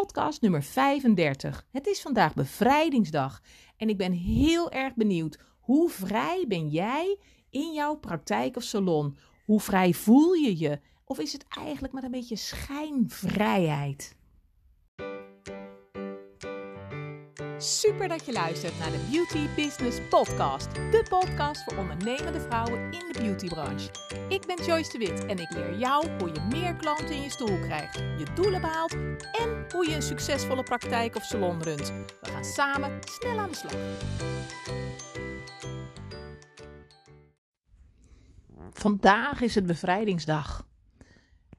podcast nummer 35. Het is vandaag bevrijdingsdag en ik ben heel erg benieuwd. Hoe vrij ben jij in jouw praktijk of salon? Hoe vrij voel je je? Of is het eigenlijk maar een beetje schijnvrijheid? Super dat je luistert naar de Beauty Business Podcast. De podcast voor ondernemende vrouwen in de beautybranche. Ik ben Joyce de Wit en ik leer jou hoe je meer klanten in je stoel krijgt, je doelen behaalt en hoe je een succesvolle praktijk of salon runt. We gaan samen snel aan de slag. Vandaag is het bevrijdingsdag.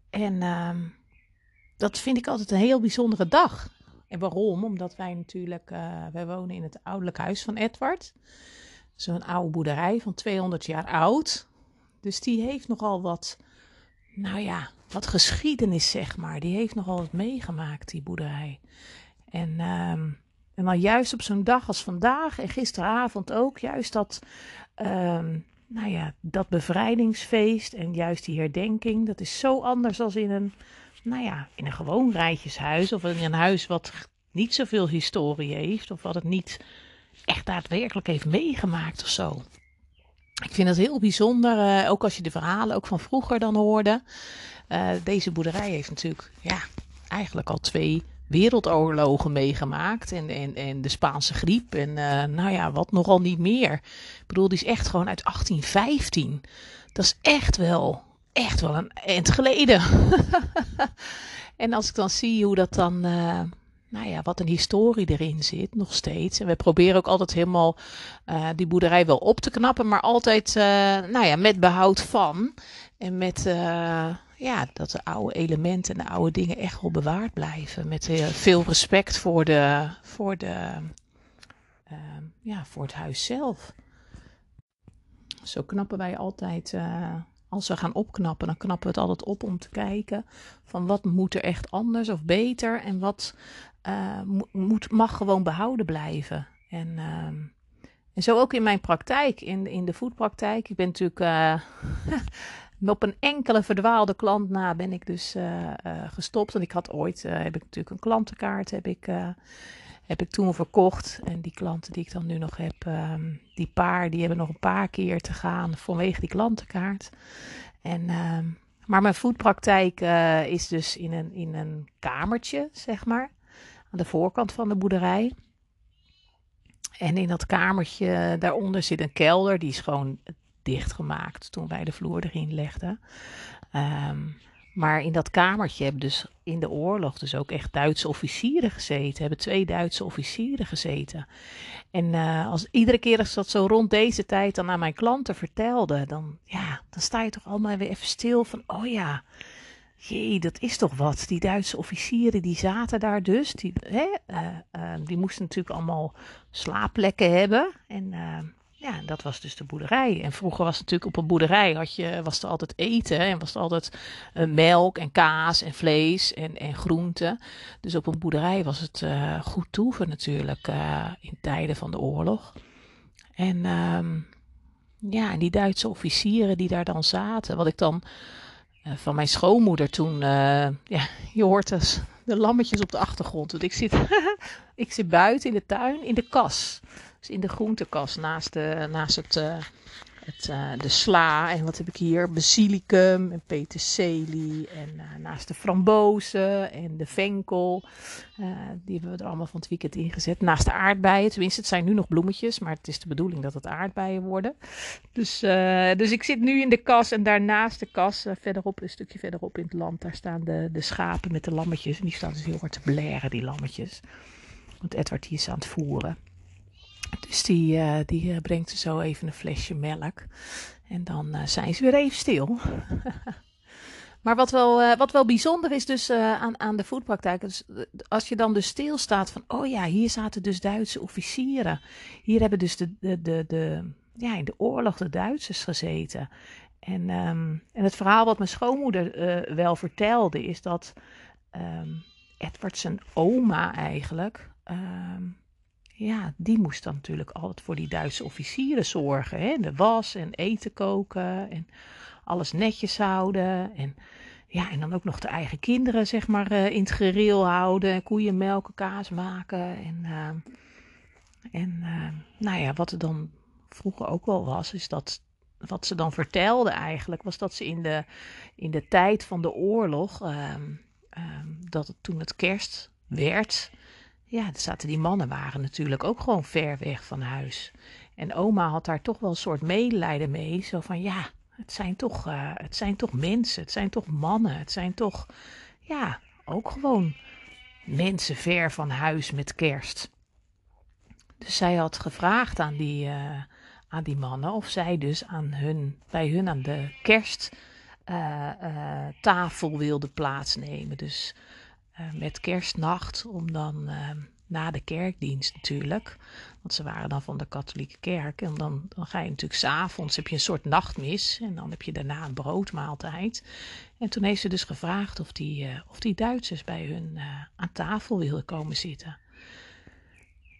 En uh, dat vind ik altijd een heel bijzondere dag. En waarom? Omdat wij natuurlijk, uh, wij wonen in het ouderlijk huis van Edward. Zo'n oude boerderij van 200 jaar oud. Dus die heeft nogal wat, nou ja, wat geschiedenis zeg maar. Die heeft nogal wat meegemaakt, die boerderij. En, uh, en dan juist op zo'n dag als vandaag en gisteravond ook, juist dat, uh, nou ja, dat bevrijdingsfeest en juist die herdenking. Dat is zo anders als in een nou ja, in een gewoon rijtjeshuis of in een huis wat niet zoveel historie heeft of wat het niet echt daadwerkelijk heeft meegemaakt of zo. Ik vind dat heel bijzonder, uh, ook als je de verhalen ook van vroeger dan hoorde. Uh, deze boerderij heeft natuurlijk ja, eigenlijk al twee wereldoorlogen meegemaakt. En, en, en de Spaanse griep en uh, nou ja, wat nogal niet meer. Ik bedoel, die is echt gewoon uit 1815. Dat is echt wel echt wel een eind geleden. en als ik dan zie hoe dat dan, uh, nou ja, wat een historie erin zit, nog steeds. En we proberen ook altijd helemaal uh, die boerderij wel op te knappen, maar altijd, uh, nou ja, met behoud van. En met, ja, dat de oude elementen en de oude dingen echt wel bewaard blijven. Met veel respect voor de, voor de, ja, voor het huis zelf. Zo knappen wij altijd als we gaan opknappen, dan knappen we het altijd op om te kijken van wat moet er echt anders of beter en wat uh, moet, mag gewoon behouden blijven. En, uh, en zo ook in mijn praktijk, in, in de voetpraktijk. Ik ben natuurlijk uh, op een enkele verdwaalde klant na ben ik dus uh, gestopt. En ik had ooit, heb ik natuurlijk een klantenkaart, heb ik heb ik toen verkocht. En die klanten die ik dan nu nog heb, um, die paar, die hebben nog een paar keer te gaan vanwege die klantenkaart. En, um, maar mijn voetpraktijk uh, is dus in een, in een kamertje, zeg maar, aan de voorkant van de boerderij. En in dat kamertje daaronder zit een kelder, die is gewoon dichtgemaakt toen wij de vloer erin legden. Um, maar in dat kamertje hebben dus in de oorlog dus ook echt Duitse officieren gezeten. Hebben twee Duitse officieren gezeten. En uh, als iedere keer als dat zo rond deze tijd dan aan mijn klanten vertelde, dan, ja, dan sta je toch allemaal weer even stil van, oh ja, jee, dat is toch wat. Die Duitse officieren die zaten daar dus. Die, hè, uh, uh, die moesten natuurlijk allemaal slaapplekken hebben. En ja, dat was dus de boerderij. En vroeger was natuurlijk op een boerderij had je, was er altijd eten en was er altijd uh, melk en kaas en vlees en, en groenten. Dus op een boerderij was het uh, goed toeven natuurlijk uh, in tijden van de oorlog. En um, ja, en die Duitse officieren die daar dan zaten, wat ik dan van mijn schoonmoeder toen, ja, je hoort dus de lammetjes op de achtergrond. Want ik zit, ik zit buiten in de tuin in de kas. In de groentekast naast, de, naast het, uh, het, uh, de sla. En wat heb ik hier? Basilicum en peterselie. En naast de frambozen en de venkel. die hebben we er allemaal van het weekend ingezet. Naast de aardbeien. Tenminste, het zijn nu nog bloemetjes. Maar het is de bedoeling dat het aardbeien worden. Dus, dus ik zit nu in de kas. En daarnaast de kas, verderop, een stukje verderop in het land. Daar staan de, de schapen met de lammetjes. En die staan dus heel hard te blaren, die lammetjes. Want Edward die is aan het voeren. Dus die, uh, die uh, brengt ze zo even een flesje melk. En dan uh, zijn ze weer even stil. maar wat wel, wat wel bijzonder is dus aan, aan de voetpraktijk. Dus, als je dan dus stilstaat van, oh ja, hier zaten dus Duitse officieren. Hier hebben dus de, de, de, de ja, in de oorlog de Duitsers gezeten. En, um, en het verhaal wat mijn schoonmoeder wel vertelde is dat um, Edward zijn oma eigenlijk... Um, ja, die moest dan natuurlijk altijd voor die Duitse officieren zorgen. Hè? De was en eten koken en alles netjes houden. En ja, en dan ook nog de eigen kinderen, zeg maar, uh, in het gereel houden. Koeien melken, kaas maken. En, uh, en uh, nou ja, wat er dan vroeger ook wel was, is dat wat ze dan vertelde eigenlijk, was dat ze in de, in de tijd van de oorlog, ehm, ehm, dat het, toen het kerst werd, ja, zaten die mannen waren natuurlijk ook gewoon ver weg van huis. En oma had daar toch wel een soort medelijden mee. Zo van ja, het zijn toch, uh, het zijn toch mensen, het zijn toch mannen, het zijn toch, ja, ook gewoon mensen ver van huis met kerst. Dus zij had gevraagd aan die, uh, aan die mannen of zij dus aan hun, bij hun aan de kersttafel uh, wilden plaatsnemen. Dus met kerstnacht om dan na de kerkdienst natuurlijk. Want ze waren dan van de katholieke kerk. En dan, dan ga je natuurlijk s'avonds, heb je een soort nachtmis. En dan heb je daarna een broodmaaltijd. En toen heeft ze dus gevraagd of die, uh, of die Duitsers bij hun uh, aan tafel wilden komen zitten.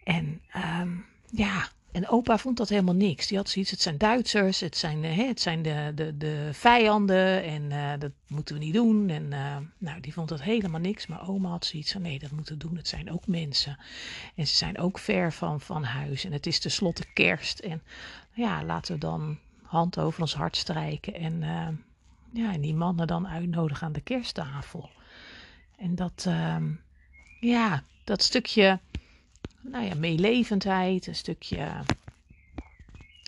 En um, ja, en opa vond dat helemaal niks. Die had zoiets, het zijn Duitsers, het zijn, hè, het zijn de, de, de vijanden en uh, dat moeten we niet doen. En uh, nou, die vond dat helemaal niks. Maar oma had zoiets van, nee, dat moeten we doen. Het zijn ook mensen. En ze zijn ook ver van, van huis. En het is tenslotte kerst. En ja, laten we dan hand over ons hart strijken. En, ja, die mannen dan uitnodigen aan de kersttafel. En dat, ja, dat stukje nou ja, meelevendheid, een stukje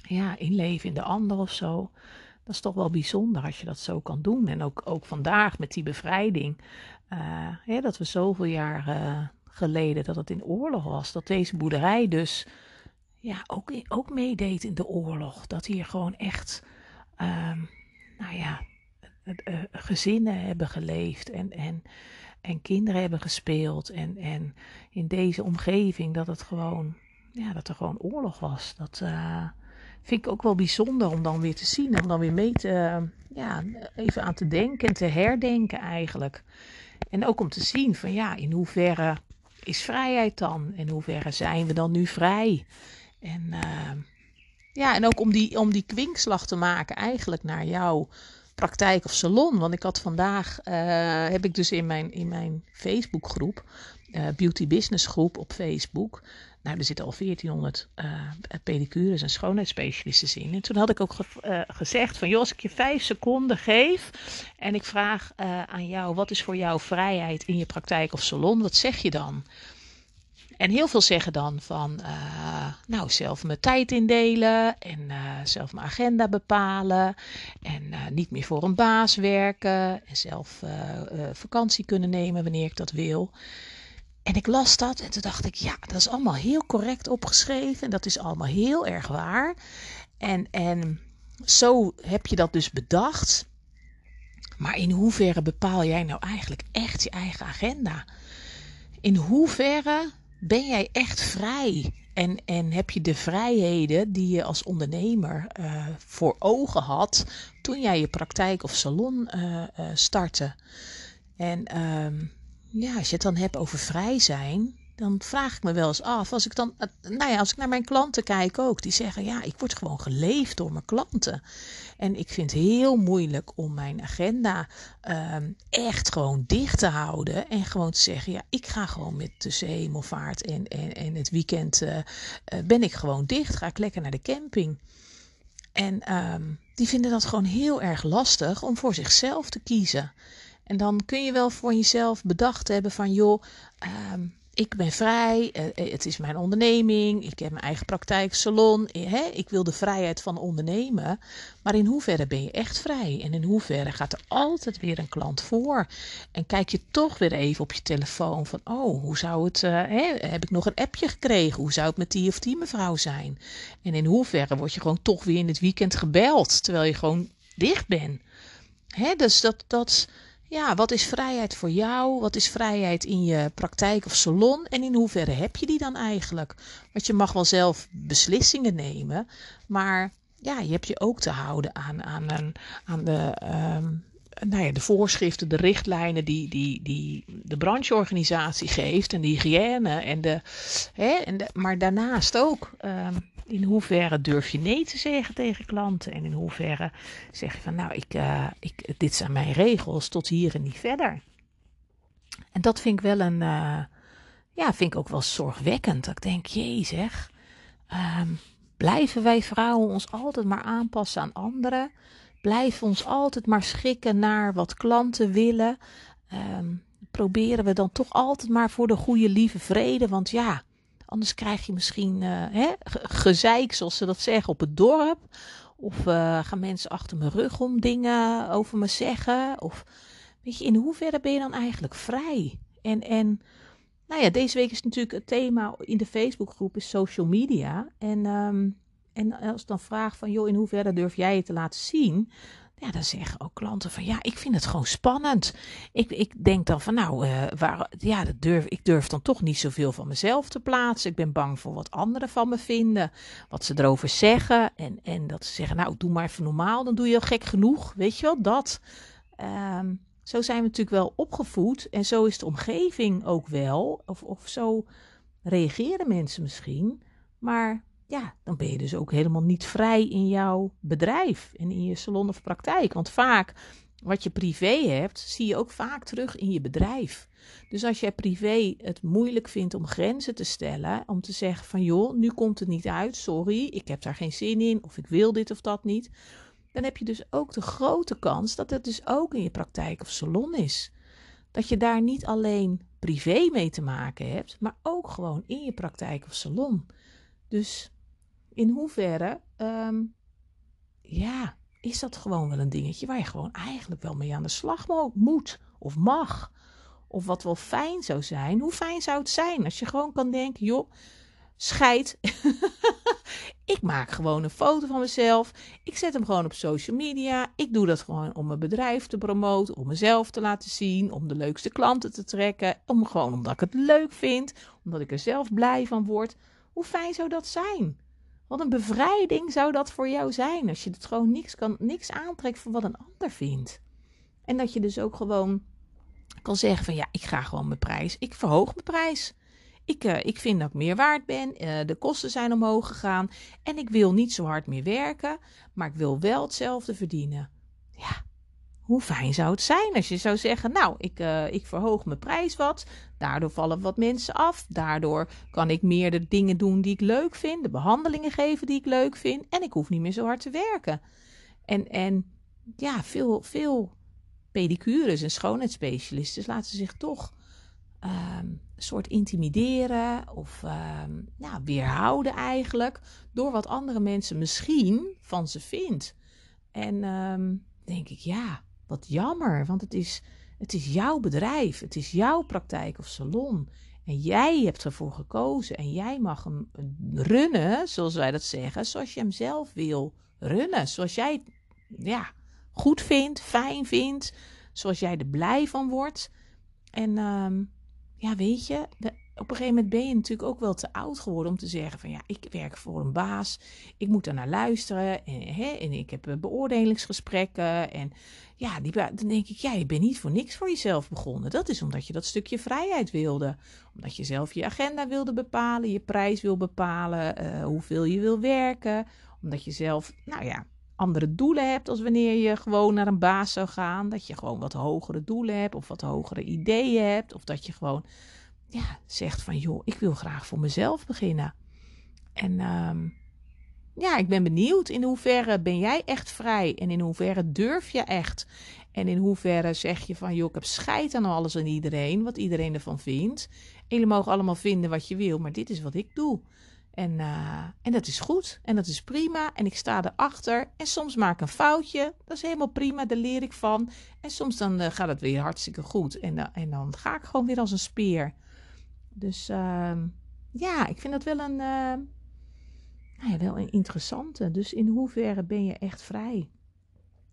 ja, inleven in de ander of zo. Dat is toch wel bijzonder als je dat zo kan doen. En ook, ook vandaag met die bevrijding, uh, dat we zoveel jaar uh, geleden dat het in oorlog was, dat deze boerderij dus ja, ook, ook meedeed in de oorlog. Dat hier gewoon echt, uh, nou ja, uh, gezinnen hebben geleefd en, en en kinderen hebben gespeeld. En, en in deze omgeving dat het gewoon, ja, dat er gewoon oorlog was. Dat uh, vind ik ook wel bijzonder om dan weer te zien. Om dan weer mee te, ja, even aan te denken en te herdenken eigenlijk. En ook om te zien van ja, in hoeverre is vrijheid dan? In hoeverre zijn we dan nu vrij? En uh, ja, en ook om die, om die kwinkslag te maken eigenlijk naar jou praktijk of salon. Want ik had vandaag, uh, heb ik dus in mijn, in mijn Facebookgroep, uh, Beauty Business groep op Facebook. Nou, er zitten al 1400 uh, eh, pedicures en schoonheidsspecialisten in. En toen had ik ook ge gezegd van, joh, ik je vijf seconden geef en ik vraag aan jou, wat is voor jou vrijheid in je praktijk of salon? Wat zeg je dan? En heel veel zeggen dan van, uh, nou, zelf mijn tijd indelen en uh, zelf mijn agenda bepalen en uh, niet meer voor een baas werken en zelf vakantie kunnen nemen wanneer ik dat wil. En ik las dat en toen dacht ik, ja, dat is allemaal heel correct opgeschreven en dat is allemaal heel erg waar. En, en zo heb je dat dus bedacht. Maar in hoeverre bepaal jij nou eigenlijk echt je eigen agenda? In hoeverre ben jij echt vrij? En, en heb je de vrijheden die je als ondernemer uh, voor ogen had toen jij je praktijk of salon uh, uh, startte? En um, ja, als je het dan hebt over vrij zijn, dan vraag ik me wel eens af, als ik dan, nou ja, als ik naar mijn klanten kijk ook, die zeggen, ja, ik word gewoon geleefd door mijn klanten. En ik vind het heel moeilijk om mijn agenda um, echt gewoon dicht te houden en gewoon te zeggen, ja, ik ga gewoon met tussen hemelvaart en, en, en het weekend uh, uh, ben ik gewoon dicht, ga ik lekker naar de camping. En um, die vinden dat gewoon heel erg lastig om voor zichzelf te kiezen. En dan kun je wel voor jezelf bedacht hebben van joh, um, ik ben vrij, uh, het is mijn onderneming, ik heb mijn eigen praktijk, salon. Hè? Ik wil de vrijheid van ondernemen. Maar in hoeverre ben je echt vrij? En in hoeverre gaat er altijd weer een klant voor? En kijk je toch weer even op je telefoon van, oh, hoe zou het, hè? heb ik nog een appje gekregen? Hoe zou het met die of die mevrouw zijn? En in hoeverre word je gewoon toch weer in het weekend gebeld, terwijl je gewoon dicht bent? Hè? Dus dat, dat ja, wat is vrijheid voor jou? Wat is vrijheid in je praktijk of salon? En in hoeverre heb je die dan eigenlijk? Want je mag wel zelf beslissingen nemen, maar ja, je hebt je ook te houden aan, aan, aan de, um, nou ja, de voorschriften, de richtlijnen die, die, die de brancheorganisatie geeft en de hygiëne. En de, hè, en de, maar daarnaast ook, um, in hoeverre durf je nee te zeggen tegen klanten? En in hoeverre zeg je van, nou, ik, uh, ik, dit zijn mijn regels, tot hier en niet verder. En dat vind ik wel een, uh, ja, vind ik ook wel zorgwekkend. Ik denk, jee zeg, um, blijven wij vrouwen ons altijd maar aanpassen aan anderen? Blijven ons altijd maar schikken naar wat klanten willen? Um, proberen we dan toch altijd maar voor de goede lieve vrede? Want ja, Anders krijg je misschien uh, hè, gezeik, zoals ze dat zeggen, op het dorp. Of uh, gaan mensen achter mijn rug om dingen over me zeggen. Of weet je, in hoeverre ben je dan eigenlijk vrij? En, en nou ja, deze week is natuurlijk het thema in de Facebookgroep is social media. En, um, en als ik dan vraag van, joh, in hoeverre durf jij je te laten zien? Ja, dan zeggen ook klanten van ja, ik vind het gewoon spannend. Ik, ik denk dan van nou, uh, waar, ja, dat durf, ik durf dan toch niet zoveel van mezelf te plaatsen. Ik ben bang voor wat anderen van me vinden, wat ze erover zeggen. En, en dat ze zeggen, nou, doe maar even normaal, dan doe je al gek genoeg. Weet je wel, dat. Um, zo zijn we natuurlijk wel opgevoed en zo is de omgeving ook wel. Of, of zo reageren mensen misschien. Maar ja, dan ben je dus ook helemaal niet vrij in jouw bedrijf en in je salon of praktijk. Want vaak wat je privé hebt, zie je ook vaak terug in je bedrijf. Dus als jij privé het moeilijk vindt om grenzen te stellen, om te zeggen van joh, nu komt het niet uit, sorry, ik heb daar geen zin in of ik wil dit of dat niet, dan heb je dus ook de grote kans dat het dus ook in je praktijk of salon is. Dat je daar niet alleen privé mee te maken hebt, maar ook gewoon in je praktijk of salon. Dus in hoeverre, um, ja, is dat gewoon wel een dingetje waar je gewoon eigenlijk wel mee aan de slag moet of mag. Of wat wel fijn zou zijn. Hoe fijn zou het zijn als je gewoon kan denken, joh, scheid. ik maak gewoon een foto van mezelf. Ik zet hem gewoon op social media. Ik doe dat gewoon om mijn bedrijf te promoten, om mezelf te laten zien, om de leukste klanten te trekken. Om gewoon omdat ik het leuk vind, omdat ik er zelf blij van word. Hoe fijn zou dat zijn? Wat een bevrijding zou dat voor jou zijn als je het gewoon niks, kan, niks aantrekt van wat een ander vindt. En dat je dus ook gewoon kan zeggen van ja, ik ga gewoon mijn prijs. Ik verhoog mijn prijs. Ik, uh, ik vind dat ik meer waard ben. Uh, de kosten zijn omhoog gegaan. En ik wil niet zo hard meer werken. Maar ik wil wel hetzelfde verdienen. Ja, hoe fijn zou het zijn als je zou zeggen: Nou, ik, uh, ik verhoog mijn prijs wat. Daardoor vallen wat mensen af. Daardoor kan ik meer de dingen doen die ik leuk vind. De behandelingen geven die ik leuk vind. En ik hoef niet meer zo hard te werken. En, en ja, veel, veel pedicures en schoonheidsspecialisten laten zich toch een soort intimideren of ja, weerhouden eigenlijk. Door wat andere mensen misschien van ze vindt. En um, denk ik, ja wat jammer, want het is, het is jouw bedrijf, het is jouw praktijk of salon. En jij hebt ervoor gekozen en jij mag hem runnen, zoals wij dat zeggen, zoals je hem zelf wil runnen. Zoals jij ja, goed vindt, fijn vindt, zoals jij er blij van wordt. En um, ja, weet je, op een gegeven moment ben je natuurlijk ook wel te oud geworden om te zeggen van ja, ik werk voor een baas, ik moet er naar luisteren en, hè, en ik heb eh, beoordelingsgesprekken en ja, die, dan denk ik, ja, je bent niet voor niks voor jezelf begonnen. Dat is omdat je dat stukje vrijheid wilde, omdat je zelf je agenda wilde bepalen, je prijs wil bepalen, uh, hoeveel je wil werken, omdat je zelf, nou ja, andere doelen hebt als wanneer je gewoon naar een baas zou gaan, dat je gewoon wat hogere doelen hebt of wat hogere ideeën hebt of dat je gewoon ja, zegt van joh, ik wil graag voor mezelf beginnen. En um, ja, ik ben benieuwd in hoeverre ben jij echt vrij en in hoeverre durf je echt. En in hoeverre zeg je van joh, ik heb scheid aan alles en iedereen, wat iedereen ervan vindt. En jullie mogen allemaal vinden wat je wil, maar dit is wat ik doe. En, uh, en dat is goed en dat is prima en ik sta erachter. En soms maak ik een foutje, dat is helemaal prima, daar leer ik van. En soms dan uh, gaat het weer hartstikke goed en, uh, en dan ga ik gewoon weer als een speer. Dus uh, ja, ik vind dat wel een, uh, nou ja, wel een interessante. Dus in hoeverre ben je echt vrij?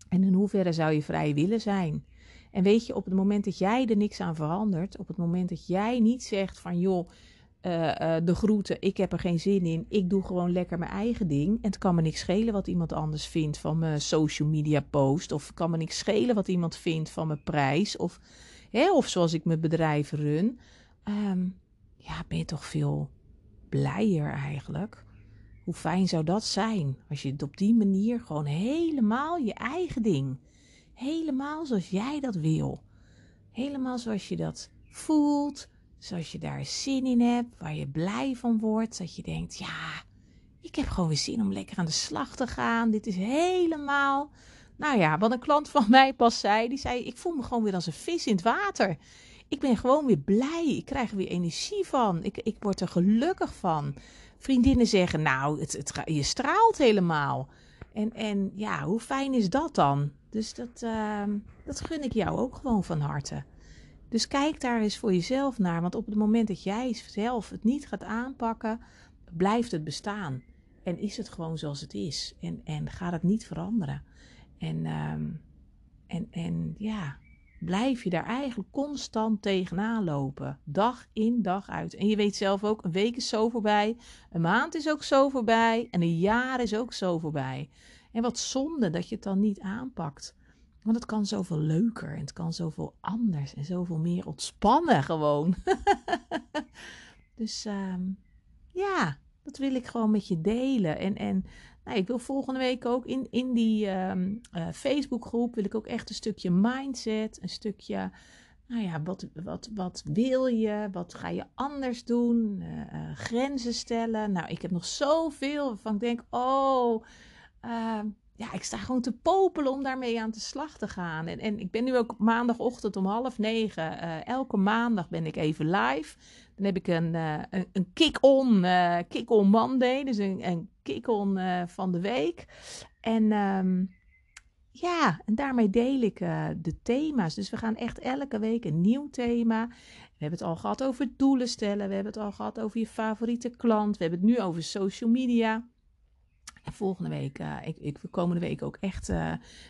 En in hoeverre zou je vrij willen zijn? En weet je, op het moment dat jij er niks aan verandert, op het moment dat jij niet zegt van joh, uh, uh, de groeten, ik heb er geen zin in, ik doe gewoon lekker mijn eigen ding. En het kan me niks schelen wat iemand anders vindt van mijn social media post. Of kan me niks schelen wat iemand vindt van mijn prijs. Of, hè, of zoals ik mijn bedrijf run. Um, ja, ben je toch veel blijer eigenlijk. Hoe fijn zou dat zijn als je het op die manier gewoon helemaal je eigen ding, helemaal zoals jij dat wil, helemaal zoals je dat voelt, zoals je daar zin in hebt, waar je blij van wordt, dat je denkt, ja, ik heb gewoon weer zin om lekker aan de slag te gaan. Dit is helemaal. Nou ja, wat een klant van mij pas zei, die zei: Ik voel me gewoon weer als een vis in het water. Ik ben gewoon weer blij. Ik krijg er weer energie van. Ik, ik word er gelukkig van. Vriendinnen zeggen: Nou, het, het, je straalt helemaal. En, en ja, hoe fijn is dat dan? Dus dat, ehm, dat gun ik jou ook gewoon van harte. Dus kijk daar eens voor jezelf naar. Want op het moment dat jij zelf het niet gaat aanpakken, blijft het bestaan. En is het gewoon zoals het is. En, en gaat het niet veranderen. En, ehm, en, en ja, blijf je daar eigenlijk constant tegenaan lopen. Dag in, dag uit. En je weet zelf ook, een week is zo voorbij. Een maand is ook zo voorbij. En een jaar is ook zo voorbij. En wat zonde dat je het dan niet aanpakt. Want het kan zoveel leuker en het kan zoveel anders en zoveel meer ontspannen gewoon. dus um, ja, dat wil ik gewoon met je delen. En, en nou, ik wil volgende week ook in, in die um, uh, Facebookgroep wil ik ook echt een stukje mindset, een stukje, nou ja, wat, wat, wat wil je? Wat ga je anders doen? Uh, uh, grenzen stellen. Nou, ik heb nog zoveel waarvan ik denk, oh, ehm, ja, ik sta gewoon te popelen om daarmee aan de slag te gaan. En, en ik ben nu ook maandagochtend om half negen. elke maandag ben ik even live. Dan heb ik een, uh, een, kick-on uh, kick -on Monday, dus een, een kick-on van de week. En um, ja, en daarmee deel ik de thema's. Dus we gaan echt elke week een nieuw thema. We hebben het al gehad over doelen stellen. We hebben het al gehad over je favoriete klant. We hebben het nu over social media. En volgende week, ik, ik, komende week ook echt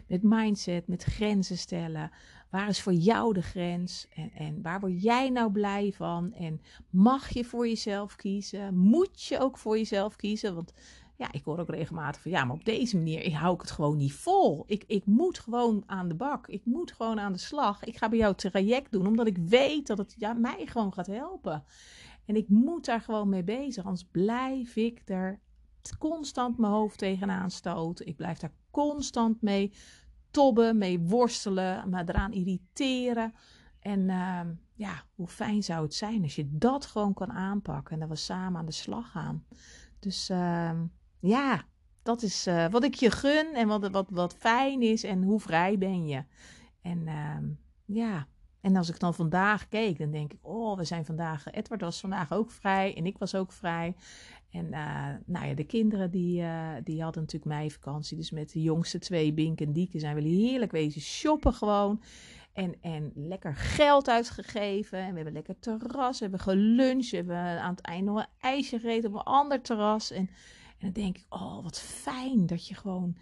met mindset, met grenzen stellen. Waar is voor jou de grens? En, en waar word jij nou blij van? En mag je voor jezelf kiezen? Moet je ook voor jezelf kiezen? Want ja, ik hoor ook regelmatig van ja, maar op deze manier hou ik het gewoon niet vol. Ik, ik moet gewoon aan de bak. Ik moet gewoon aan de slag. Ik ga bij jou traject doen, omdat ik weet dat het ja, mij gewoon gaat helpen. En ik moet daar gewoon mee bezig, anders blijf ik er constant mijn hoofd tegenaan stoten. Ik blijf daar constant mee tobben, mee worstelen, me eraan irriteren. En uh, ja, hoe fijn zou het zijn als je dat gewoon kan aanpakken en dat we samen aan de slag gaan. Dus uh, ja, dat is uh, wat ik je gun en wat, wat, wat fijn is en hoe vrij ben je. En ehm, ja, en als ik dan vandaag keek, dan denk ik, oh, we zijn vandaag, Edward was vandaag ook vrij en ik was ook vrij. En uh, nou ja, de kinderen die, uh, die hadden natuurlijk meivakantie. Dus met de jongste twee, Bink en Dieke, zijn we heerlijk wezen shoppen gewoon. En, en lekker geld uitgegeven. En we hebben lekker terras. We hebben geluncht. We hebben aan het eind nog een ijsje gegeten op een ander terras. En, en dan denk ik, oh wat fijn dat je gewoon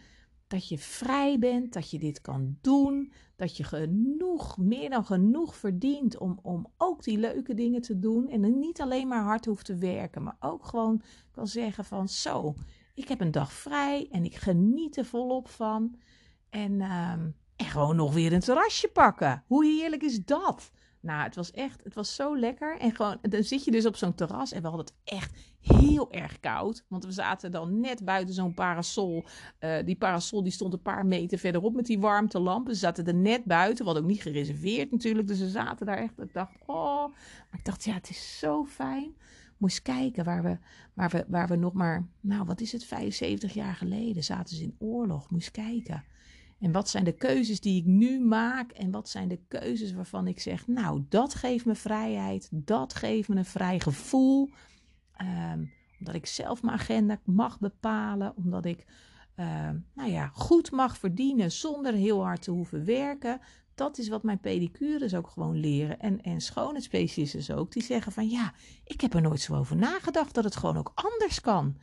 dat je vrij bent, dat je dit kan doen, dat je genoeg, meer dan genoeg verdient om, om ook die leuke dingen te doen. En niet alleen maar hard hoeft te werken, maar ook gewoon kan zeggen van zo, ik heb een dag vrij en ik geniet er volop van. En, um, en gewoon nog weer een terrasje pakken. Hoe heerlijk is dat? Nou, het was echt, het was zo lekker. En gewoon, dan zit je dus op zo'n terras en we hadden het echt heel erg koud. Want we zaten dan net buiten zo'n parasol. Uh, die parasol die stond een paar meter verderop met die warmtelampen. Ze zaten er net buiten. Hadden ook niet gereserveerd natuurlijk. Dus ze zaten daar echt. Ik dacht, oh. Maar ik dacht, ja, het is zo fijn. Moest kijken waar we, waar, we, waar we nog maar, nou wat is het, 75 jaar geleden zaten ze in oorlog. Moest kijken. En wat zijn de keuzes die ik nu maak? En wat zijn de keuzes waarvan ik zeg, nou, dat geeft me vrijheid. Dat geeft me een vrij gevoel. Um, omdat ik zelf mijn agenda mag bepalen. Omdat ik, uh, nou ja, goed mag verdienen zonder heel hard te hoeven werken. Dat is wat mijn pedicures ook gewoon leren. En, en schoonheidsspecialisten ook. Die zeggen van, ja, ik heb er nooit zo over nagedacht dat het gewoon ook anders kan.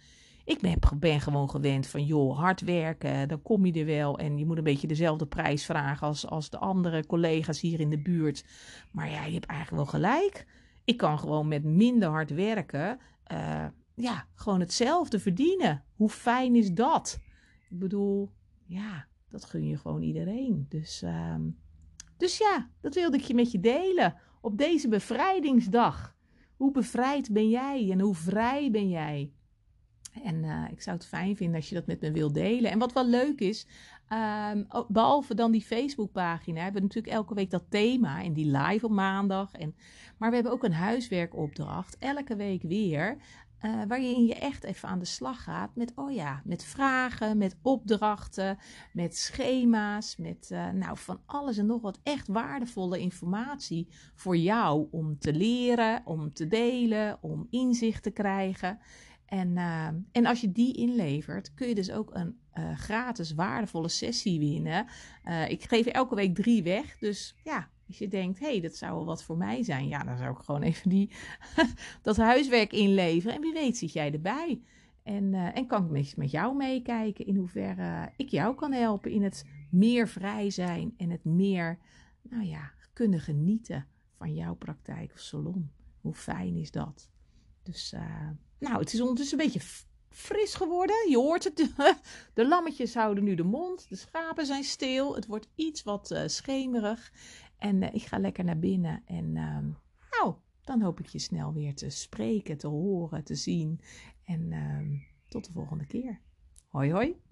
Ik ben, ben, gewoon gewend van, joh, hard werken, dan kom je er wel. En je moet een beetje dezelfde prijs vragen als, als de andere collega's hier in de buurt. Maar ja, je hebt eigenlijk wel gelijk. Ik kan gewoon met minder hard werken, uh, ja, gewoon hetzelfde verdienen. Hoe fijn is dat? Ik bedoel, ja, dat gun je gewoon iedereen. Dus, uh, dus ja, dat wilde ik je met je delen op deze bevrijdingsdag. Hoe bevrijd ben jij en hoe vrij ben jij? En uh, ik zou het fijn vinden als je dat met me wilt delen. En wat wel leuk is, um, behalve dan die Facebookpagina, hebben we natuurlijk elke week dat thema en die live op maandag. En, maar we hebben ook een huiswerkopdracht, elke week weer. Uh, waarin je echt even aan de slag gaat met, oh ja, met vragen, met opdrachten, met schema's, met uh, nou, van alles en nog wat echt waardevolle informatie voor jou om te leren, om te delen, om inzicht te krijgen. En, uh, en als je die inlevert, kun je dus ook een uh, gratis waardevolle sessie winnen. Uh, ik geef elke week drie weg. Dus ja, als je denkt, hé, hey, dat zou wel wat voor mij zijn. Ja, dan zou ik gewoon even die, dat huiswerk inleveren. En wie weet zit jij erbij. En, en kan ik met, met jou meekijken in hoeverre ik jou kan helpen in het meer vrij zijn. En het meer, nou ja, kunnen genieten van jouw praktijk of salon. Hoe fijn is dat? Dus nou, het is ondertussen een beetje fris geworden. Je hoort het. De lammetjes houden nu de mond. De schapen zijn stil. Het wordt iets wat uh, schemerig. En uh, ik ga lekker naar binnen. En uh, nou, dan hoop ik je snel weer te spreken, te horen, te zien. En ehm, tot de volgende keer. Hoi, hoi.